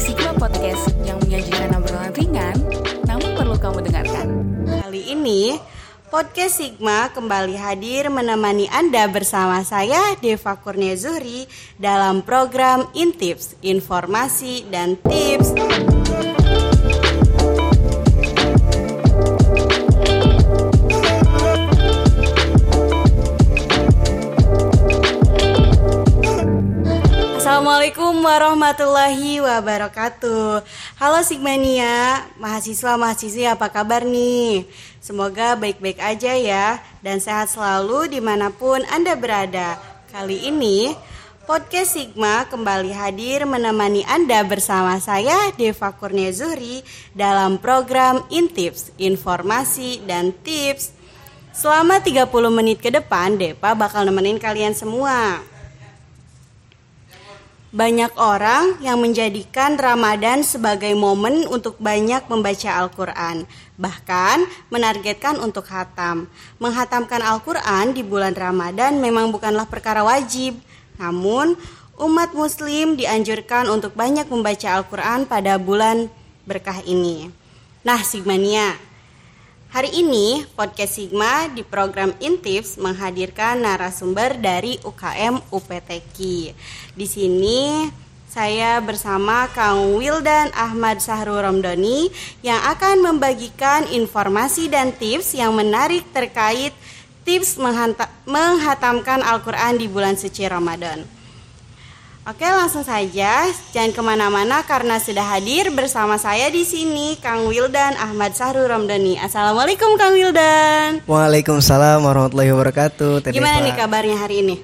Sigma Podcast yang menyajikan obrolan ringan, namun perlu kamu dengarkan. Kali ini, Podcast Sigma kembali hadir menemani Anda bersama saya, Deva Kurnia Zuhri, dalam program Intips, Informasi dan Tips. Assalamualaikum warahmatullahi wabarakatuh Halo Sigmania, mahasiswa-mahasiswi apa kabar nih? Semoga baik-baik aja ya dan sehat selalu di mana pun Anda berada Kali ini Podcast Sigma kembali hadir menemani Anda bersama saya Deva Kurnia Zuhri dalam program Intips, Informasi dan Tips Selama 30 menit ke depan, Depa bakal nemenin kalian semua. Banyak orang yang menjadikan Ramadan sebagai momen untuk banyak membaca Al-Quran, bahkan menargetkan untuk hatam. Menghatamkan Al-Quran di bulan Ramadan memang bukanlah perkara wajib, namun umat Muslim dianjurkan untuk banyak membaca Al-Quran pada bulan berkah ini. Nah, Sigmania, Hari ini podcast Sigma di program Intips menghadirkan narasumber dari UKM UPTQ. Di sini saya bersama Kang Wildan Ahmad Sahrul Romdoni yang akan membagikan informasi dan tips yang menarik terkait tips menghatamkan Al-Quran di bulan suci Ramadan. Oke langsung saja, jangan ke mana-mana karena sudah hadir bersama saya di sini Kang Wildan Ahmad Sahrul Ramdhani. Assalamualaikum Kang Wildan. Waalaikumsalam warahmatullahi wabarakatuh. Tadi Gimana nih kabarnya hari ini?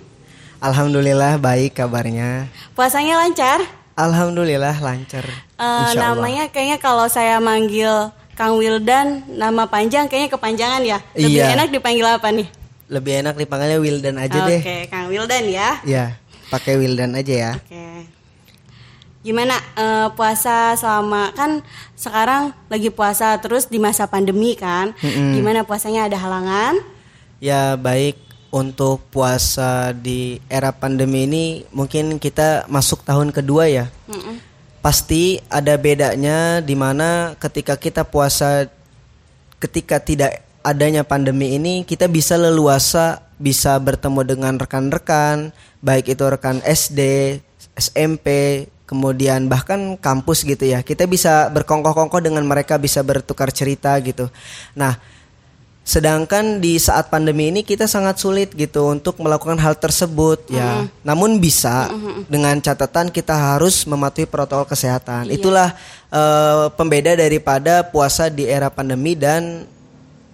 Alhamdulillah baik kabarnya. Puasanya lancar? Alhamdulillah lancar. Uh, namanya kayaknya kalau saya manggil Kang Wildan nama panjang kayaknya kepanjangan ya. Lebih iya. enak dipanggil apa nih? Lebih enak dipanggilnya Wildan aja okay, deh. Oke, Kang Wildan ya. Iya. Pakai Wildan aja ya. Oke. Gimana uh, puasa selama kan sekarang lagi puasa terus di masa pandemi kan? Mm-hmm. Gimana puasanya ada halangan? Ya baik untuk puasa di era pandemi ini mungkin kita masuk tahun kedua ya. Mm-mm. Pasti ada bedanya di mana ketika kita puasa ketika tidak adanya pandemi ini kita bisa leluasa bisa bertemu dengan rekan-rekan baik itu rekan SD, SMP, kemudian bahkan kampus gitu ya. Kita bisa berkongkoh-kongkoh dengan mereka, bisa bertukar cerita gitu. Nah, sedangkan di saat pandemi ini kita sangat sulit gitu untuk melakukan hal tersebut mm. ya. Namun bisa mm-hmm. dengan catatan kita harus mematuhi protokol kesehatan. Iya. Itulah uh, pembeda daripada puasa di era pandemi dan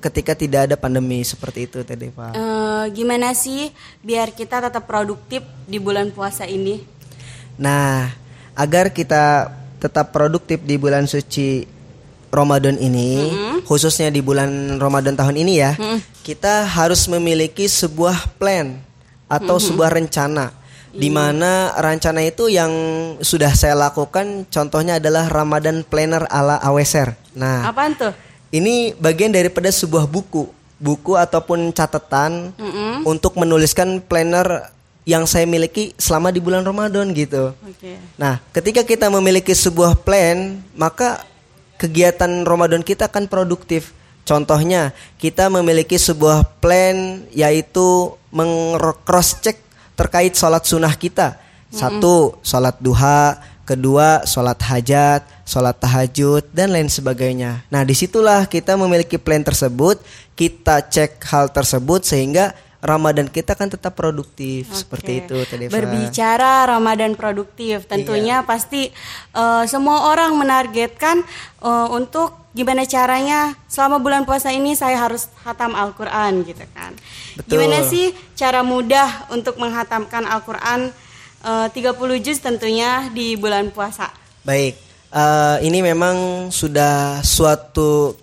ketika tidak ada pandemi seperti itu tadi Pak. Uh, gimana sih biar kita tetap produktif di bulan puasa ini? Nah, agar kita tetap produktif di bulan suci Ramadan ini, mm -hmm. khususnya di bulan Ramadan tahun ini ya, mm -hmm. kita harus memiliki sebuah plan atau mm -hmm. sebuah rencana di iya. mana rencana itu yang sudah saya lakukan contohnya adalah Ramadan Planner ala Aweser. Nah, apaan tuh? Ini bagian daripada sebuah buku, buku ataupun catatan mm -hmm. untuk menuliskan planner yang saya miliki selama di bulan Ramadan gitu. Okay. Nah, ketika kita memiliki sebuah plan, maka kegiatan Ramadan kita akan produktif. Contohnya, kita memiliki sebuah plan yaitu meng-cross check terkait sholat sunnah kita. Satu, sholat duha kedua sholat hajat, sholat tahajud dan lain sebagainya. Nah di situlah kita memiliki plan tersebut, kita cek hal tersebut sehingga Ramadan kita kan tetap produktif Oke. seperti itu tadi Berbicara Ramadan produktif, tentunya iya. pasti uh, semua orang menargetkan uh, untuk gimana caranya selama bulan puasa ini saya harus hatam Al-Qur'an gitu kan. Betul. Gimana sih cara mudah untuk menghatamkan Al-Qur'an uh, 30 juz tentunya di bulan puasa. Baik. Uh, ini memang sudah suatu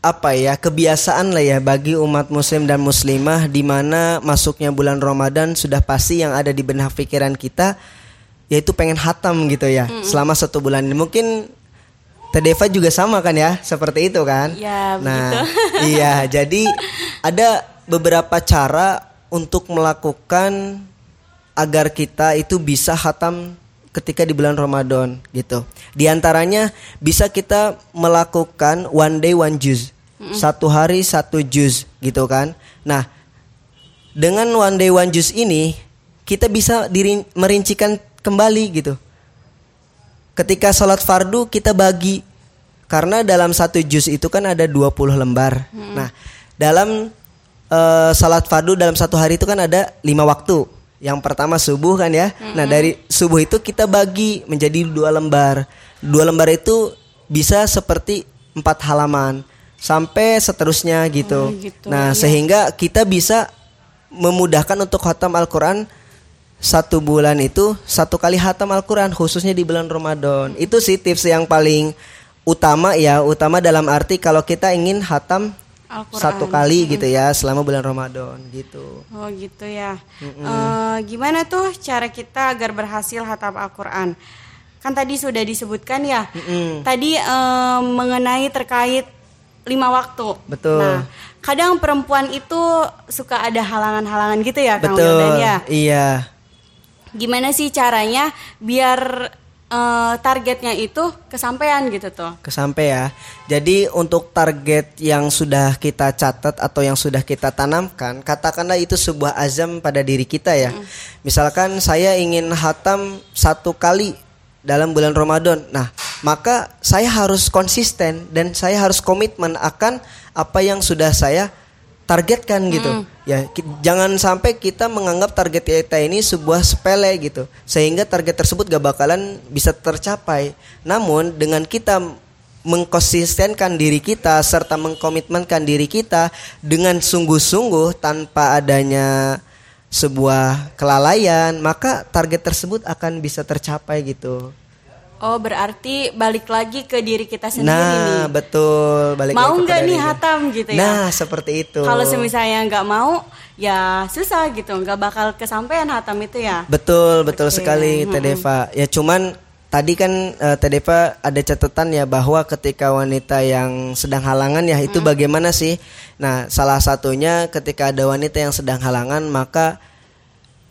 apa ya kebiasaan lah ya bagi umat muslim dan muslimah di mana masuknya bulan Ramadan sudah pasti yang ada di benak pikiran kita yaitu pengen hatam gitu ya mm selama satu bulan ini. Mungkin Tedeva juga sama kan ya seperti itu kan? Ya, nah iya jadi ada beberapa cara untuk melakukan agar kita itu bisa hatam ketika di bulan Ramadan gitu. Di antaranya bisa kita melakukan one day one juz. Satu hari satu juz gitu kan. Nah, dengan one day one juz ini kita bisa diri, merincikan kembali gitu. Ketika sholat fardu kita bagi karena dalam satu juz itu kan ada 20 lembar. Nah, dalam eh, salat fardu dalam satu hari itu kan ada lima waktu. Yang pertama subuh kan ya. Nah dari subuh itu kita bagi menjadi dua lembar. Dua lembar itu bisa seperti empat halaman sampai seterusnya gitu. Oh, gitu, Nah iya. sehingga kita bisa memudahkan untuk khatam Al-Quran satu bulan itu satu kali hatam Al-Quran khususnya di bulan Ramadan. Itu sih tips yang paling utama ya, utama dalam arti kalau kita ingin hatam. Satu kali gitu ya selama bulan Ramadan gitu. Oh gitu ya. Eh, gimana tuh cara kita agar berhasil hatam Al-Quran? Kan tadi sudah disebutkan ya. Tadi eh, mengenai terkait lima waktu. Betul. Nah, kadang perempuan itu suka ada halangan-halangan gitu ya, Kang Betul. Wildan ya. Iya. Gimana sih caranya biar eh, targetnya itu kesampaian gitu tuh? Kesampe ya. Jadi untuk target yang sudah kita catat atau yang sudah kita tanamkan, katakanlah itu sebuah azam pada diri kita ya. Misalkan saya ingin hatam satu kali dalam bulan Ramadan. Nah, maka saya harus konsisten dan saya harus komitmen akan apa yang sudah saya targetkan gitu. Ya, ki- jangan sampai kita menganggap target kita ini sebuah sepele gitu. Sehingga target tersebut gak bakalan bisa tercapai. Namun dengan kita mengkonsistenkan diri kita serta mengkomitmenkan diri kita dengan sungguh-sungguh tanpa adanya sebuah kelalaian, maka target tersebut akan bisa tercapai gitu. Oh berarti balik lagi ke diri kita sendiri nah, nih. betul. Balik Mau lagi nggak nih hatam gitu ya? Nah, seperti itu. Kalau semisalnya nggak mau, ya susah gitu, nggak bakal kesampaian hatam itu ya. Betul, betul Oke, sekali Teh Deva. Ya cuman tadi kan eh, Teh Deva ada catatan ya bahwa ketika wanita yang sedang halangan ya itu bagaimana sih? Nah, salah satunya ketika ada wanita yang sedang halangan maka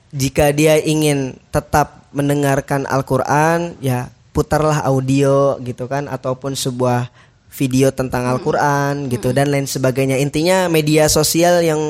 jika dia ingin tetap mendengarkan Al-Qur'an ya putarlah audio gitu kan ataupun sebuah video tentang Al-Qur'an gitu dan lain sebagainya. Intinya media sosial yang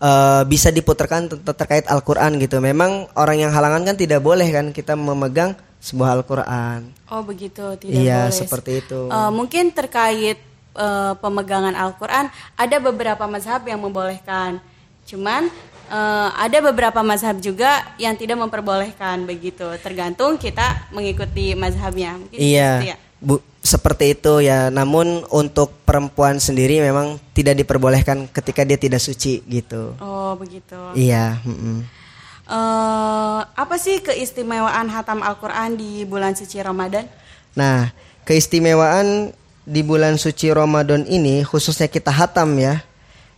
eh, bisa diputarkan ter- terkait Al-Qur'an gitu. Memang orang yang halangan kan tidak boleh kan kita memegang sebuah Al-Qur'an. Oh begitu, tidak Iya, boleh. seperti itu. Eh, mungkin terkait eh, pemegangan Al-Quran, ada beberapa mazhab yang membolehkan. Cuman eh, ada beberapa mazhab juga yang tidak memperbolehkan begitu. Tergantung kita mengikuti mazhabnya. Mungkin seperti Iya. ya. Bu, seperti itu ya. Namun untuk perempuan sendiri memang tidak diperbolehkan ketika dia tidak suci gitu. Oh begitu. Iya, mm-mm. Eh, apa sih keistimewaan hatam Al-Quran di bulan suci Ramadan? Nah, keistimewaan di bulan suci Ramadan ini khususnya kita hatam ya.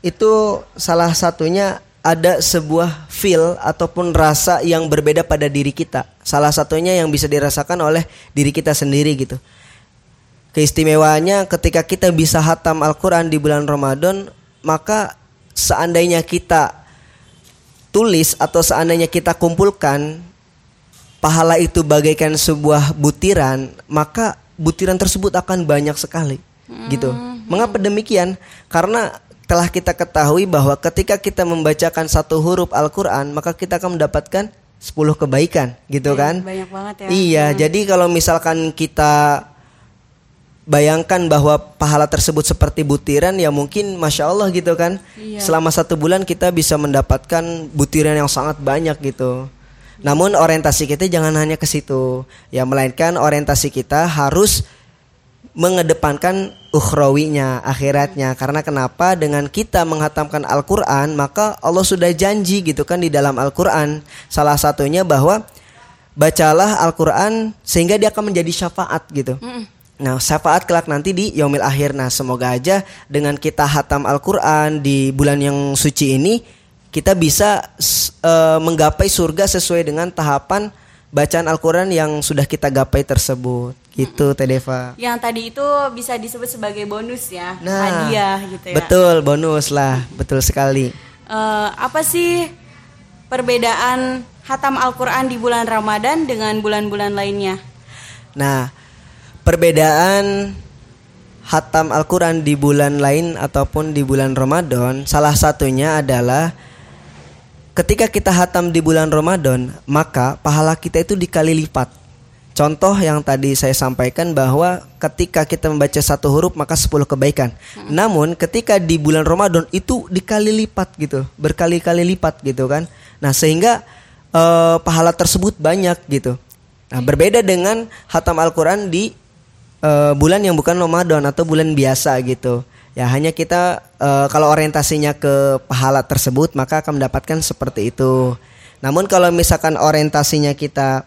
Itu salah satunya ada sebuah feel ataupun rasa yang berbeda pada diri kita. Salah satunya yang bisa dirasakan oleh diri kita sendiri gitu. Keistimewaannya ketika kita bisa hatam Al-Qur'an di bulan Ramadan, maka seandainya kita tulis atau seandainya kita kumpulkan pahala itu bagaikan sebuah butiran, maka butiran tersebut akan banyak sekali. Gitu. Mengapa demikian? Karena telah kita ketahui bahwa ketika kita membacakan satu huruf Al-Qur'an, maka kita akan mendapatkan 10 kebaikan, gitu kan? Banyak banget ya. Iya, jadi kalau misalkan kita bayangkan bahwa pahala tersebut seperti butiran ya mungkin masya Allah gitu kan. Iya. Selama satu bulan kita bisa mendapatkan butiran yang sangat banyak gitu. Namun orientasi kita jangan hanya ke situ, ya melainkan orientasi kita harus mengedepankan ukhrawinya, akhiratnya. Karena kenapa? Dengan kita menghatamkan Al-Qur'an, maka Allah sudah janji gitu kan di dalam Al-Qur'an. Salah satunya bahwa bacalah Al-Qur'an sehingga dia akan menjadi syafaat gitu. Nah, syafaat kelak nanti di yaumil akhir. Nah, semoga aja dengan kita hatam Al-Qur'an di bulan yang suci ini kita bisa eh, menggapai surga sesuai dengan tahapan bacaan Al-Qur'an yang sudah kita gapai tersebut. Gitu, Teh Deva. Yang tadi itu bisa disebut sebagai bonus ya, Nah, hadiah gitu ya. Betul, bonus lah, betul sekali. Eh, apa sih perbedaan hatam Al-Quran di bulan Ramadan dengan bulan-bulan lainnya? Nah, perbedaan hatam Al-Quran di bulan lain ataupun di bulan Ramadan salah satunya adalah ketika kita hatam di bulan Ramadan maka pahala kita itu dikali lipat. Contoh yang tadi saya sampaikan bahwa ketika kita membaca satu huruf maka 10 kebaikan. Hmm. namun ketika di bulan Ramadan itu dikali lipat gitu. Berkali-kali lipat gitu kan. Nah sehingga uh, pahala tersebut banyak gitu. Nah berbeda dengan hatam Al-Quran di uh, bulan yang bukan Ramadan atau bulan biasa gitu. Ya hanya kita uh, kalau orientasinya ke pahala tersebut maka akan mendapatkan seperti itu. Namun kalau misalkan orientasinya kita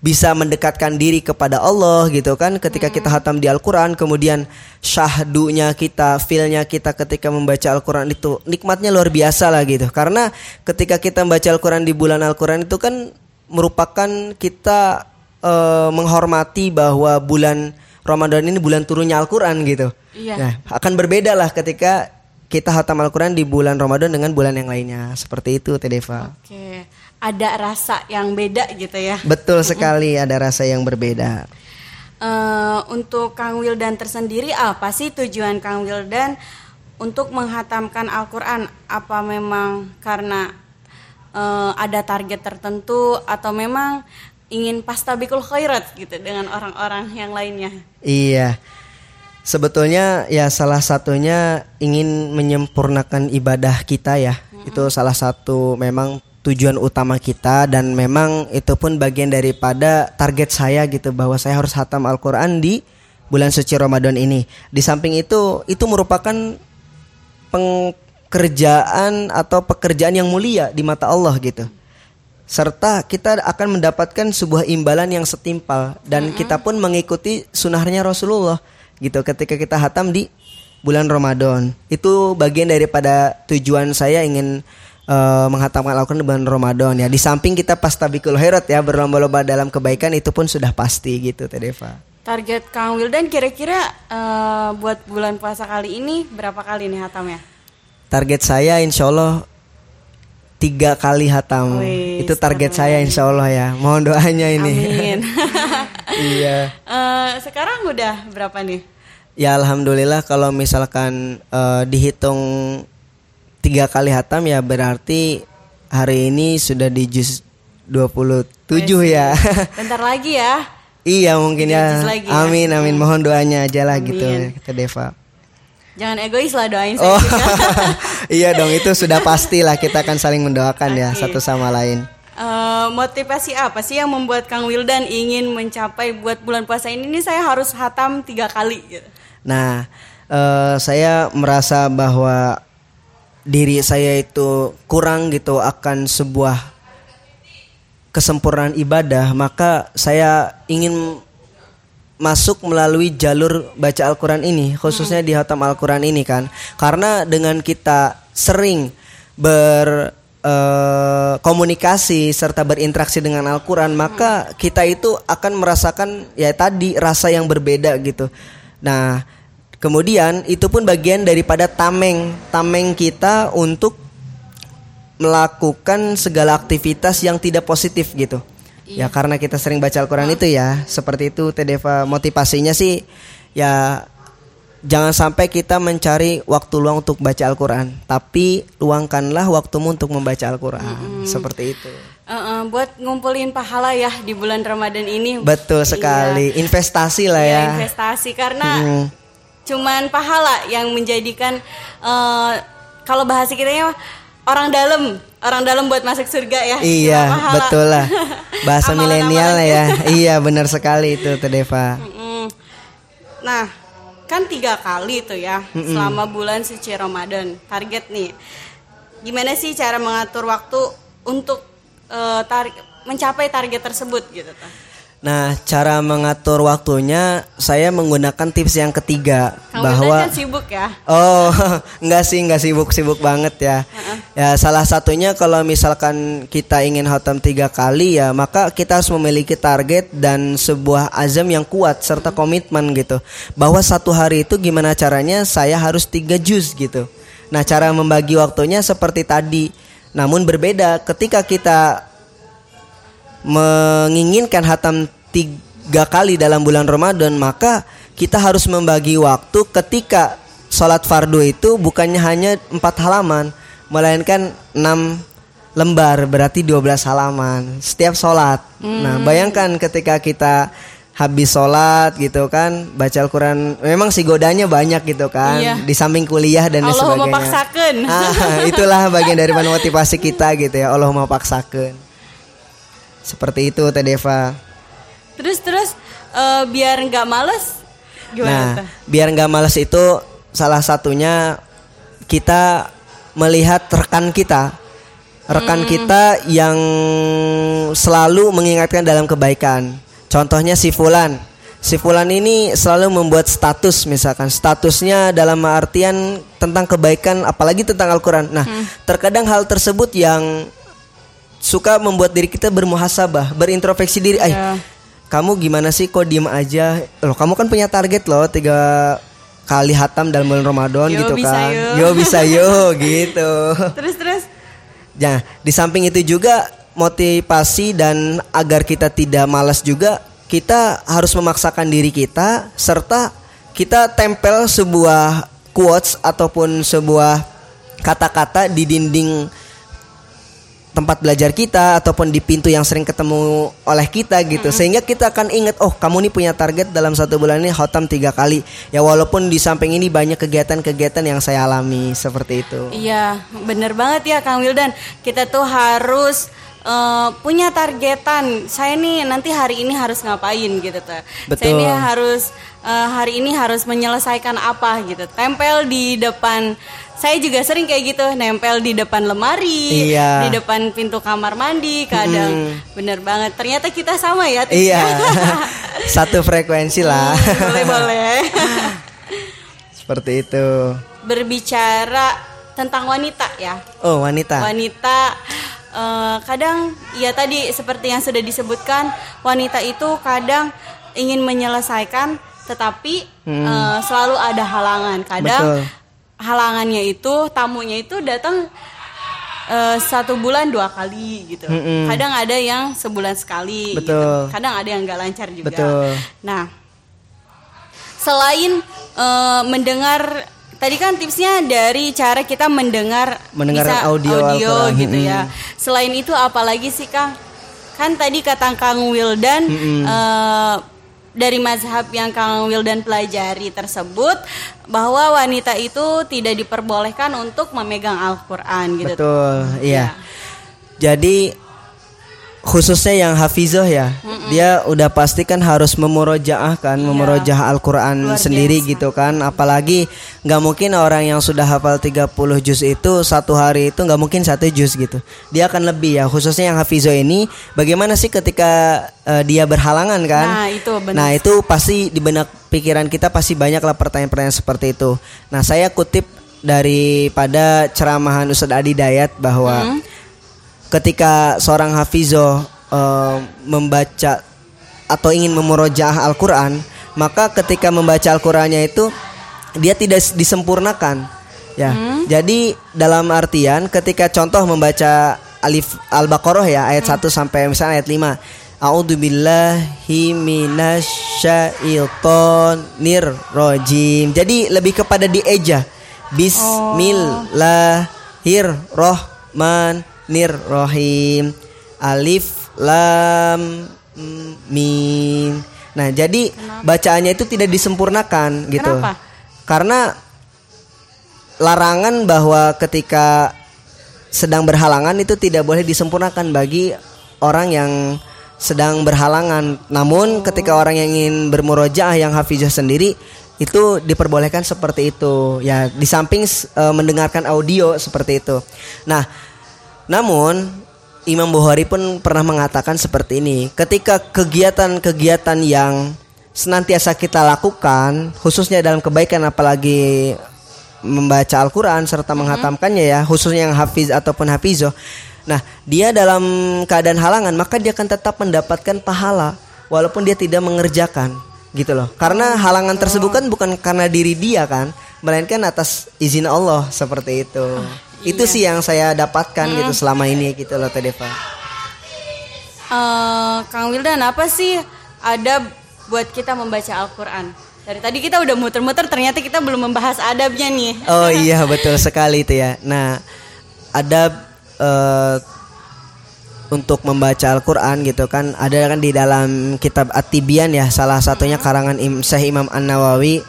bisa mendekatkan diri kepada Allah gitu kan ketika kita hmm. hatam di Al-Qur'an kemudian syahdunya kita feelnya kita ketika membaca Al-Qur'an itu nikmatnya luar biasa lah gitu karena ketika kita membaca Al-Qur'an di bulan Al-Qur'an itu kan merupakan kita uh, menghormati bahwa bulan Ramadan ini bulan turunnya Al-Quran gitu. Iya. Nah, akan berbeda lah ketika kita hatam Al-Quran di bulan Ramadan dengan bulan yang lainnya. Seperti itu, Tedeva. Oke, ada rasa yang beda gitu ya? Betul sekali, ada rasa yang berbeda. Uh, untuk Kang Wildan tersendiri, apa sih tujuan Kang Wildan untuk menghatamkan Al-Quran? Apa memang karena uh, ada target tertentu atau memang ingin pastabikul khairat gitu dengan orang-orang yang lainnya. Iya. Sebetulnya ya salah satunya ingin menyempurnakan ibadah kita ya. Mm-hmm. Itu salah satu memang tujuan utama kita dan memang itu pun bagian daripada target saya gitu bahwa saya harus hatam Al-Qur'an di bulan suci Ramadan ini. Di samping itu itu merupakan pekerjaan atau pekerjaan yang mulia di mata Allah gitu serta kita akan mendapatkan sebuah imbalan yang setimpal. Dan mm -hmm. kita pun mengikuti sunahnya Rasulullah gitu ketika kita hatam di bulan Ramadan. Itu bagian daripada tujuan saya ingin uh, menghatamkan Al-Quran di bulan Ramadan ya. Di samping kita pas tabikul herat ya berlomba-lomba dalam kebaikan itu pun sudah pasti gitu Tedeva target Kang Wildan kira-kira uh, buat bulan puasa kali ini berapa kali nih hatamnya? Target saya insya Allah tiga kali hatam. Wih, itu target saya insya Allah ya. Mohon doanya ini. Amin. iya. Uh, sekarang udah berapa nih? Ya alhamdulillah kalau misalkan uh, dihitung tiga kali hatam ya berarti hari ini sudah di juz 27 Wih, ya. Bentar lagi ya. iya mungkin ya. Lagi ya. Amin amin. Mohon doanya aja lah gitu kata Deva. Jangan egois lah doain saya oh. iya dong itu sudah pasti lah kita akan saling mendoakan okay. ya satu sama lain. Uh, motivasi apa sih yang membuat Kang Wildan ingin mencapai buat bulan puasa ini, ini saya harus hatam tiga kali gitu. Nah, uh, saya merasa bahwa diri saya itu kurang gitu akan sebuah kesempurnaan ibadah, maka saya ingin masuk melalui jalur baca Al-Quran ini khususnya di hatam Al-Quran ini kan. Karena dengan kita sering ber uh, komunikasi serta berinteraksi dengan Al-Quran maka kita itu akan merasakan ya tadi rasa yang berbeda gitu. Nah kemudian itu pun bagian daripada tameng tameng kita untuk melakukan segala aktivitas yang tidak positif gitu Iya. Ya karena kita sering baca Al-Quran itu ya seperti itu Tedeva motivasinya sih ya jangan sampai kita mencari waktu luang untuk baca Al-Quran tapi luangkanlah waktumu untuk membaca Al-Quran mm-hmm. seperti itu. Uh, uh, buat ngumpulin pahala ya di bulan Ramadan ini. Betul sekali iya. investasi lah iya, ya. Investasi karena mm. cuman pahala yang menjadikan uh, kalau bahasa kita ya orang dalam orang dalam buat masuk surga ya. Iya betul lah. Bahasa milenial ya. Iya benar sekali itu Tedeva nah kan tiga kali tuh ya Mm-mm. selama bulan suci Ramadan. Target nih gimana sih cara mengatur waktu untuk uh, tar- mencapai target tersebut gitu tuh Nah, cara mengatur waktunya saya menggunakan tips yang ketiga Kamu bahwa kan sibuk ya. Oh, enggak sih, enggak sibuk-sibuk banget ya. Ya, salah satunya kalau misalkan kita ingin hatam tiga kali ya, maka kita harus memiliki target dan sebuah azam yang kuat serta komitmen gitu. Bahwa satu hari itu gimana caranya saya harus tiga juz gitu. Nah, cara membagi waktunya seperti tadi. Namun berbeda ketika kita menginginkan hatam tiga kali dalam bulan Ramadan maka kita harus membagi waktu ketika sholat fardu itu bukannya hanya empat halaman melainkan enam lembar berarti 12 halaman setiap sholat. Nah bayangkan ketika kita habis sholat gitu kan baca Al-Quran memang si godanya banyak gitu kan Iya. di samping kuliah dan Allahumma sebagainya. paksakan. Ah, itulah bagian dari motivasi kita gitu ya Allahumma paksakan. Seperti itu Teh Deva. Terus terus eh, biar nggak males gimana Nah, biar nggak males itu salah satunya kita melihat rekan kita, rekan Hmm. kita yang selalu mengingatkan dalam kebaikan. Contohnya si Fulan. Si Fulan ini selalu membuat status misalkan statusnya dalam artian tentang kebaikan apalagi tentang Al-Qur'an. Nah, Hmm. terkadang hal tersebut yang suka membuat diri kita bermuhasabah, berintrospeksi diri. "Ay, Ya. kamu gimana sih kok diem aja loh kamu kan punya target loh tiga kali hatam dalam bulan Ramadan Yo, gitu bisa kan. yo. yo bisa yo gitu. Terus terus. Nah di samping itu juga motivasi dan agar kita tidak malas juga kita harus memaksakan diri kita serta kita tempel sebuah quotes ataupun sebuah kata-kata di dinding tempat belajar kita ataupun di pintu yang sering ketemu oleh kita gitu. Sehingga kita akan ingat oh kamu nih punya target dalam satu bulan ini khotam tiga kali. Ya walaupun di samping ini banyak kegiatan-kegiatan yang saya alami seperti itu. Iya, bener banget ya Kang Wildan. Kita tuh harus eh, punya targetan. Saya nih nanti hari ini harus ngapain gitu tuh. Saya Betul. ini harus eh, hari ini harus menyelesaikan apa gitu. Tempel di depan. Saya juga sering kayak gitu, nempel di depan lemari, Iya. di depan pintu kamar mandi. Kadang bener banget. Ternyata kita sama ya. tipsnya. iya satu frekuensi lah boleh boleh. seperti itu Berbicara tentang wanita ya. oh wanita wanita eh, kadang ya tadi seperti yang sudah disebutkan wanita itu kadang ingin menyelesaikan tetapi eh, selalu ada halangan kadang Betul. halangannya itu tamunya itu datang eh, satu bulan dua kali gitu Mm-mm. kadang ada yang sebulan sekali gitu. Kadang ada yang nggak lancar juga Betul. nah selain eh, mendengar tadi kan tipsnya dari cara kita mendengar Mendengarkan bisa audio Al-Quran. gitu Mm-mm. ya. Selain itu apalagi sih Kang? Kan tadi kata Kang Wildan eh, dari mazhab yang Kang Wildan pelajari tersebut bahwa wanita itu tidak diperbolehkan untuk memegang Al-Qur'an gitu. betul iya Ya. jadi khususnya yang hafizoh ya. Dia udah pasti kan harus memurojaah kan memurojaah Al-Qur'an sendiri biasa. gitu kan. Apalagi nggak mungkin orang yang sudah hafal 30 juz itu satu hari itu nggak mungkin satu juz gitu. Dia akan lebih ya. Khususnya yang hafizoh ini bagaimana sih ketika eh, dia berhalangan kan? Nah, itu benar. Nah, itu pasti di benak pikiran kita pasti banyaklah pertanyaan-pertanyaan seperti itu. Nah, saya kutip daripada ceramahan Ustadz Adi Dayat bahwa ketika seorang hafizoh eh, membaca atau ingin memurojaah Al-Qur'an, maka ketika membaca Al-Qur'annya itu dia tidak disempurnakan. Ya. Jadi dalam artian ketika contoh membaca alif Al-Baqarah ya ayat 1 sampai misalnya ayat 5. A'udzubillahi minasyaitonir rajim. Jadi lebih kepada dieja. Bismillahirrahmanirrahim. Alif lam mim. Nah, jadi bacaannya itu tidak disempurnakan gitu. Kenapa? Karena larangan bahwa ketika sedang berhalangan itu tidak boleh disempurnakan bagi orang yang sedang berhalangan. Namun ketika orang yang ingin bermurojaah yang hafizah sendiri itu diperbolehkan seperti itu. Ya, di samping eh, mendengarkan audio seperti itu. Nah, namun Imam Bukhari pun pernah mengatakan seperti ini. Ketika kegiatan-kegiatan yang senantiasa kita lakukan, khususnya dalam kebaikan apalagi membaca Al-Qur'an serta menghatamkannya ya, khususnya yang hafiz ataupun hafizoh. Nah, dia dalam keadaan halangan maka dia akan tetap mendapatkan pahala walaupun dia tidak mengerjakan gitu loh. Karena halangan tersebut kan bukan karena diri dia kan, melainkan atas izin Allah seperti itu. Itu sih yang saya dapatkan gitu selama ini gitu loh Teh Deva. Eh, Kang Wildan apa sih adab buat kita membaca Al-Quran? Dari tadi kita udah muter-muter ternyata kita belum membahas adabnya nih. Oh iya betul sekali itu ya. Nah, adab eh, untuk membaca Al-Qur'an gitu kan ada kan di dalam kitab At-Tibyan ya salah satunya karangan Im Syekh Imam An-Nawawi.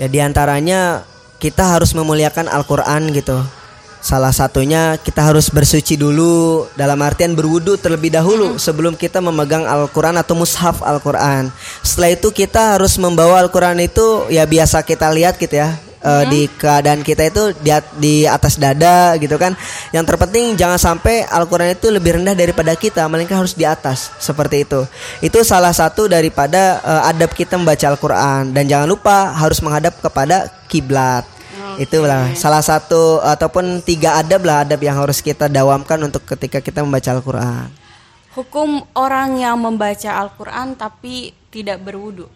Ya di antaranya kita harus memuliakan Al-Qur'an gitu. Salah satunya kita harus bersuci dulu dalam artian berwudu terlebih dahulu sebelum kita memegang Al-Qur'an atau mushaf Al-Qur'an. Setelah itu kita harus membawa Al-Qur'an itu ya biasa kita lihat gitu ya eh, di keadaan kita itu di, di atas dada gitu kan. Yang terpenting jangan sampai Al-Qur'an itu lebih rendah daripada kita, melainkan harus di atas seperti itu. Itu salah satu daripada eh, adab kita membaca Al-Qur'an dan jangan lupa harus menghadap kepada kiblat. Itulah salah satu ataupun tiga adab lah adab yang harus kita dawamkan untuk ketika kita membaca Al-Qur'an. Hukum orang yang membaca Al-Quran tapi tidak berwudu.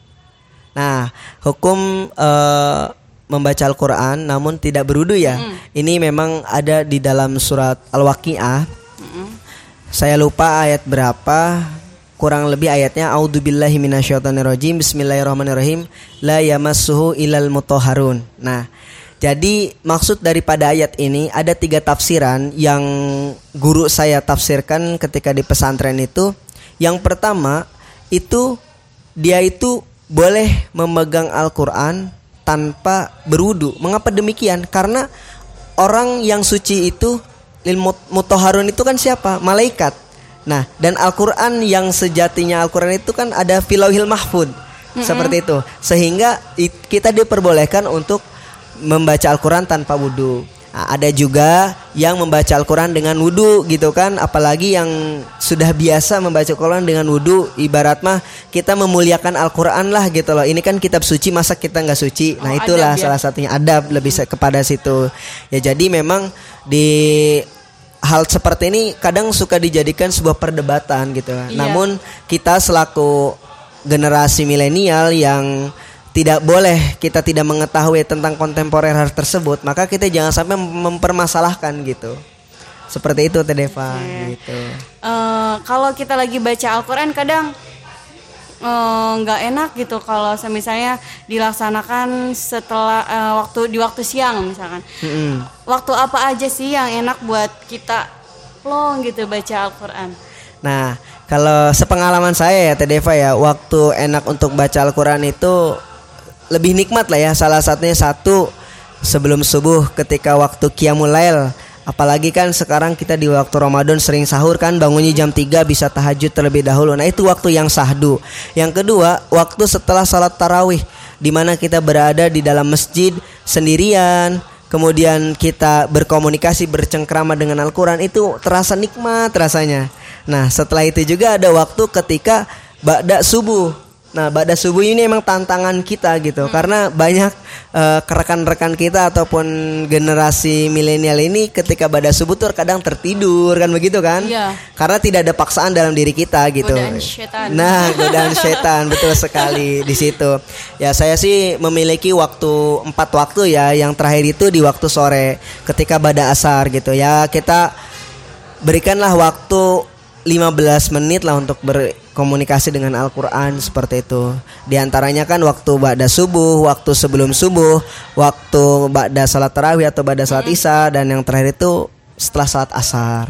Nah, hukum eh, membaca Al-Qur'an namun tidak berudu ya. Ini memang ada di dalam surat Al-Waqiah. Saya lupa ayat berapa. Kurang lebih ayatnya A'udzubillahi minasyaitonirrajim. Bismillahirrahmanirrahim. La yamassuhu ilal mutahharun. Nah, jadi maksud daripada ayat ini ada tiga tafsiran yang guru saya tafsirkan ketika di pesantren itu. Yang pertama itu dia itu boleh memegang Al-Quran tanpa berwudu. Mengapa demikian? Karena orang yang suci itu lil mut- mutahharun itu kan siapa? Malaikat. Nah, dan Al-Quran yang sejatinya Al-Quran itu kan ada filauhil mahfud. Seperti itu. Sehingga kita diperbolehkan untuk membaca Al-Quran tanpa wudhu. Nah, ada juga yang membaca Al-Quran dengan wudhu gitu kan Apalagi yang sudah biasa membaca Al-Quran dengan wudhu Ibarat mah kita memuliakan Al-Quran lah gitu loh Ini kan kitab suci masa kita nggak suci Nah Oh, itulah adab ya. salah satunya adab lebih kepada situ Ya jadi memang di hal seperti ini kadang suka dijadikan sebuah perdebatan gitu Iya. Namun kita selaku generasi milenial yang tidak boleh kita tidak mengetahui tentang kontemporer hal tersebut maka kita jangan sampai mem- mempermasalahkan gitu seperti itu Teh Deva gitu Eh, kalau kita lagi baca Al-Quran kadang eh, nggak enak gitu kalau misalnya dilaksanakan setelah eh, waktu di waktu siang misalkan. Mm-mm. Waktu apa aja sih yang enak buat kita plong gitu baca Al-Quran? Nah, kalau sepengalaman saya ya Teh Deva ya, waktu enak untuk baca Al-Qur'an itu lebih nikmat lah ya. Salah satunya satu sebelum subuh ketika waktu qiyamul lail. Apalagi kan sekarang kita di waktu Ramadan sering sahur kan bangunnya jam 3 bisa tahajud terlebih dahulu. Nah, itu waktu yang sahdu. Yang kedua, waktu setelah salat tarawih di mana kita berada di dalam masjid sendirian, kemudian kita berkomunikasi bercengkrama dengan Al-Quran itu terasa nikmat rasanya. Nah setelah itu juga ada waktu ketika ba'da subuh. Nah ba'da subuh ini emang tantangan kita gitu karena banyak eh, rekan-rekan kita ataupun generasi milenial ini ketika ba'da subuh tuh kadang tertidur kan begitu kan? Iya. Karena tidak ada paksaan dalam diri kita gitu. Godaan setan. Nah, godaan setan betul sekali di situ. Ya saya sih memiliki waktu empat waktu ya. Yang terakhir itu di waktu sore ketika bada asar gitu ya. Kita berikanlah waktu 15 menit lah untuk berkomunikasi dengan Al-Quran seperti itu. Di antaranya kan waktu ba'da subuh, waktu sebelum subuh, waktu ba'da salat tarawih atau ba'da salat isya dan yang terakhir itu setelah salat asar.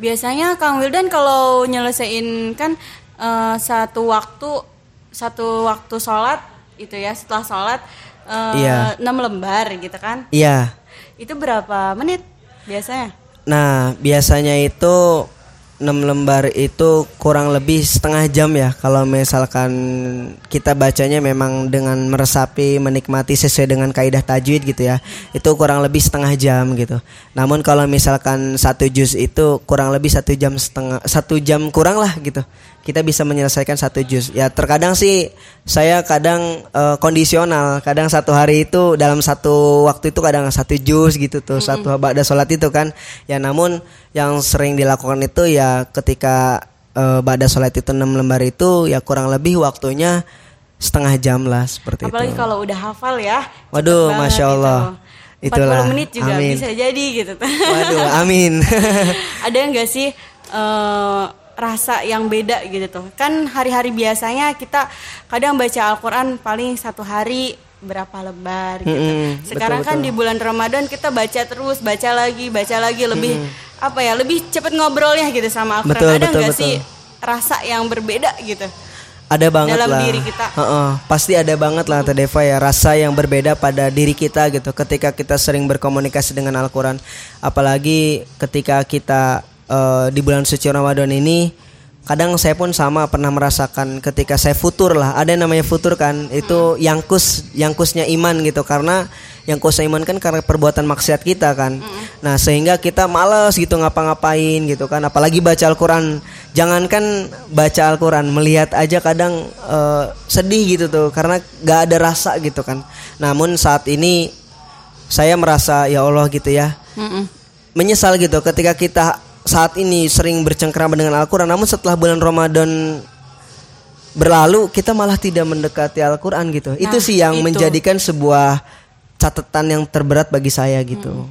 Biasanya Kang Wildan kalau nyelesain kan eh, satu waktu satu waktu sholat itu ya setelah sholat eh, Iya. 6 lembar gitu kan? Iya. Itu berapa menit biasanya? Nah, biasanya itu 6 lembar itu kurang lebih setengah jam ya. Kalau misalkan kita bacanya memang dengan meresapi menikmati sesuai dengan kaidah tajwid gitu ya itu kurang lebih setengah jam gitu. Namun kalau misalkan satu juz itu kurang lebih satu jam setengah satu jam kurang lah gitu kita bisa menyelesaikan satu juz ya terkadang sih saya kadang eh, kondisional kadang satu hari itu dalam satu waktu itu kadang satu juz gitu tuh satu ba'da sholat itu kan ya namun yang sering dilakukan itu ya ketika eh, ba'da sholat itu enam lembar itu ya kurang lebih waktunya setengah jam lah seperti Apalagi itu kalau udah hafal ya. Waduh, Masya Allah. Itu. 40 Itulah. menit juga Amin. bisa jadi gitu. waduh amin Ada nggak sih eh, rasa yang beda gitu tuh. Kan hari-hari biasanya kita kadang baca Al-Qur'an paling satu hari berapa lebar gitu. Mm-mm, Sekarang betul, kan betul. di bulan Ramadan kita baca terus, baca lagi, baca lagi lebih apa ya, lebih cepet ngobrolnya gitu sama Al-Qur'an. Betul, Ada nggak sih rasa yang berbeda gitu? ada banget dalam lah diri kita. Heeh, pasti ada banget lah Teh Deva ya rasa yang berbeda pada diri kita gitu ketika kita sering berkomunikasi dengan Al-Quran apalagi ketika kita eh, di bulan suci Ramadan ini kadang saya pun sama pernah merasakan ketika saya futur lah. Ada yang namanya futur kan? Itu yangkus yangkusnya iman gitu. Karena yangkusnya iman kan karena perbuatan maksiat kita kan. Nah sehingga kita males gitu ngapa-ngapain gitu kan. Apalagi baca Al-Quran. Jangankan baca Al-Quran melihat aja kadang eh, sedih gitu tuh. Karena gak ada rasa gitu kan. Namun saat ini saya merasa ya Allah gitu ya. Menyesal gitu ketika kita saat ini sering bercengkrama dengan Al-Quran. Namun setelah bulan Ramadan berlalu kita malah tidak mendekati Al-Quran gitu. Itu sih yang itu. menjadikan sebuah catatan yang terberat bagi saya gitu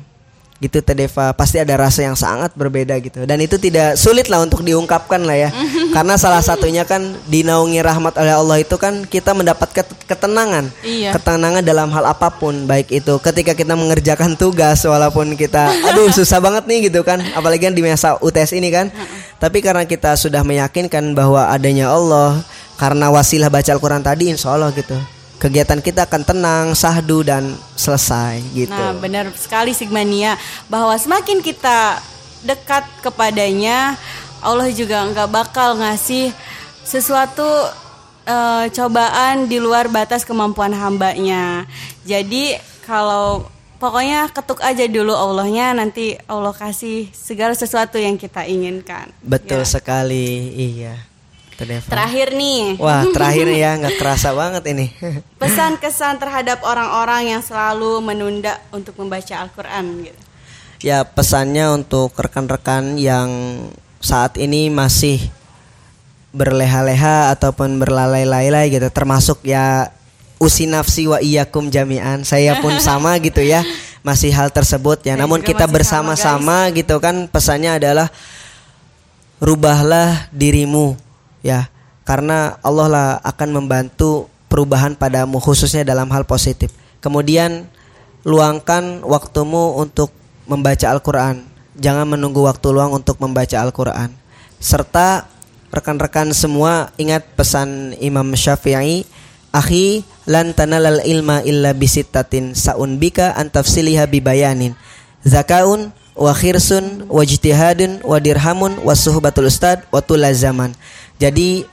gitu Teh Deva. Pasti ada rasa yang sangat berbeda gitu. Dan itu tidak sulit lah untuk diungkapkan lah ya. Karena salah satunya kan dinaungi rahmat oleh Allah itu kan kita mendapat ket- ketenangan. Iya. ketenangan dalam hal apa pun baik itu ketika kita mengerjakan tugas walaupun kita aduh susah banget nih gitu kan. Apalagi kan di masa UTS ini kan. Tapi karena kita sudah meyakinkan bahwa adanya Allah karena wasilah baca Al-Quran tadi insya Allah gitu kegiatan kita akan tenang sahdu dan selesai gitu Nah, benar sekali Sigmania bahwa semakin kita dekat kepadanya, Allah juga nggak bakal ngasih sesuatu eh, cobaan di luar batas kemampuan hambanya. Jadi kalau pokoknya ketuk aja dulu Allahnya, nanti Allah kasih segala sesuatu yang kita inginkan. betul Ya. sekali iya Deva. Terakhir nih, wah terakhir ya nggak kerasa banget ini. Pesan-kesan terhadap orang-orang yang selalu menunda untuk membaca Al-Quran gitu. Ya pesannya untuk rekan-rekan yang saat ini masih berleha-leha ataupun berlalai-lalai gitu termasuk ya usi nafsi wa iyakum jami'an. Saya pun sama gitu ya masih hal tersebut ya. Saya namun kita bersama-sama gitu kan pesannya adalah rubahlah dirimu ya karena Allah lah akan membantu perubahan padamu khususnya dalam hal positif. Kemudian luangkan waktumu untuk membaca Al-Quran. Jangan menunggu waktu luang untuk membaca Al-Quran. Serta rekan-rekan semua ingat pesan Imam Syafi'i akhi lan tanalal ilma illa bisittatin saun bika an tafsiliha bibayanin. Zakaun wa khirsun wa ijtihadun wa dirhamun wa suhbatul ustad wa tulazaman jadi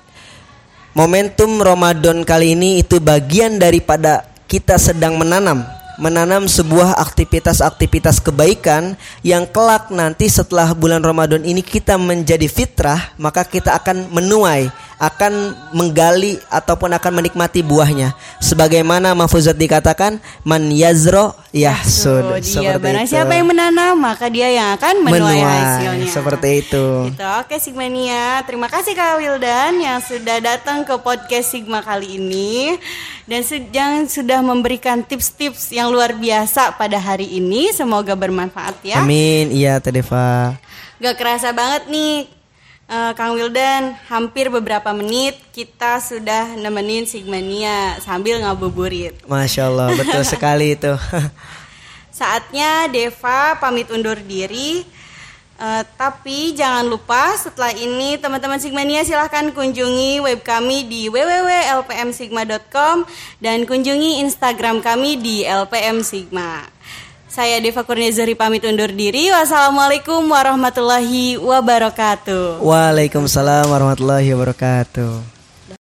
momentum Ramadan kali ini itu bagian daripada kita sedang menanam. Menanam sebuah aktivitas-aktivitas kebaikan yang kelak nanti setelah bulan Ramadan ini kita menjadi fitrah maka kita akan menuai akan menggali ataupun akan menikmati buahnya sebagaimana Mahfuzat dikatakan man yazro yahsud dia seperti itu. siapa yang menanam maka dia yang akan menuai, hasilnya. seperti itu Gitu. Oke Sigmania, terima kasih Kak Wildan yang sudah datang ke podcast Sigma kali ini dan yang sudah memberikan tips-tips yang luar biasa pada hari ini. Semoga bermanfaat ya. amin iya Teh Deva Gak kerasa banget nih eh, Kang Wildan, hampir beberapa menit kita sudah nemenin Sigmania sambil ngabuburit. Masya Allah betul sekali itu Saatnya Deva pamit undur diri. Eh, tapi jangan lupa setelah ini teman-teman Sigmania silahkan kunjungi web kami di www.lpmsigma.com dan kunjungi Instagram kami di LPM Sigma. Saya Deva Kurniazari pamit undur diri. Wassalamualaikum warahmatullahi wabarakatuh. Waalaikumsalam warahmatullahi wabarakatuh